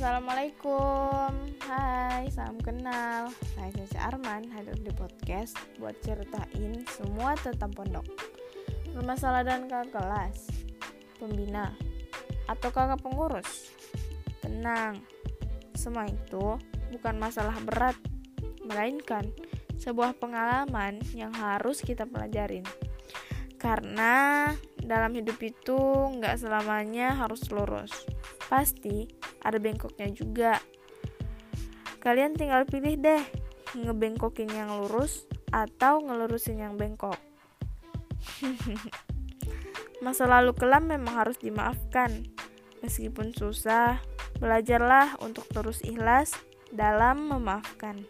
Assalamualaikum. Hai, salam kenal. Saya Caca Arman hadir di podcast Buat ceritain semua tentang pondok. Bermasalah dan kakak kelas Pembina Atau kakak pengurus. Tenang Semua itu bukan masalah berat Melainkan sebuah pengalaman yang harus kita pelajarin. Karena dalam hidup itu nggak selamanya harus lurus. Pasti ada bengkoknya juga. Kalian tinggal pilih deh, ngebengkokin yang lurus atau ngelurusin yang bengkok. Masa lalu kelam memang harus dimaafkan. Meskipun susah, belajarlah untuk terus ikhlas dalam memaafkan.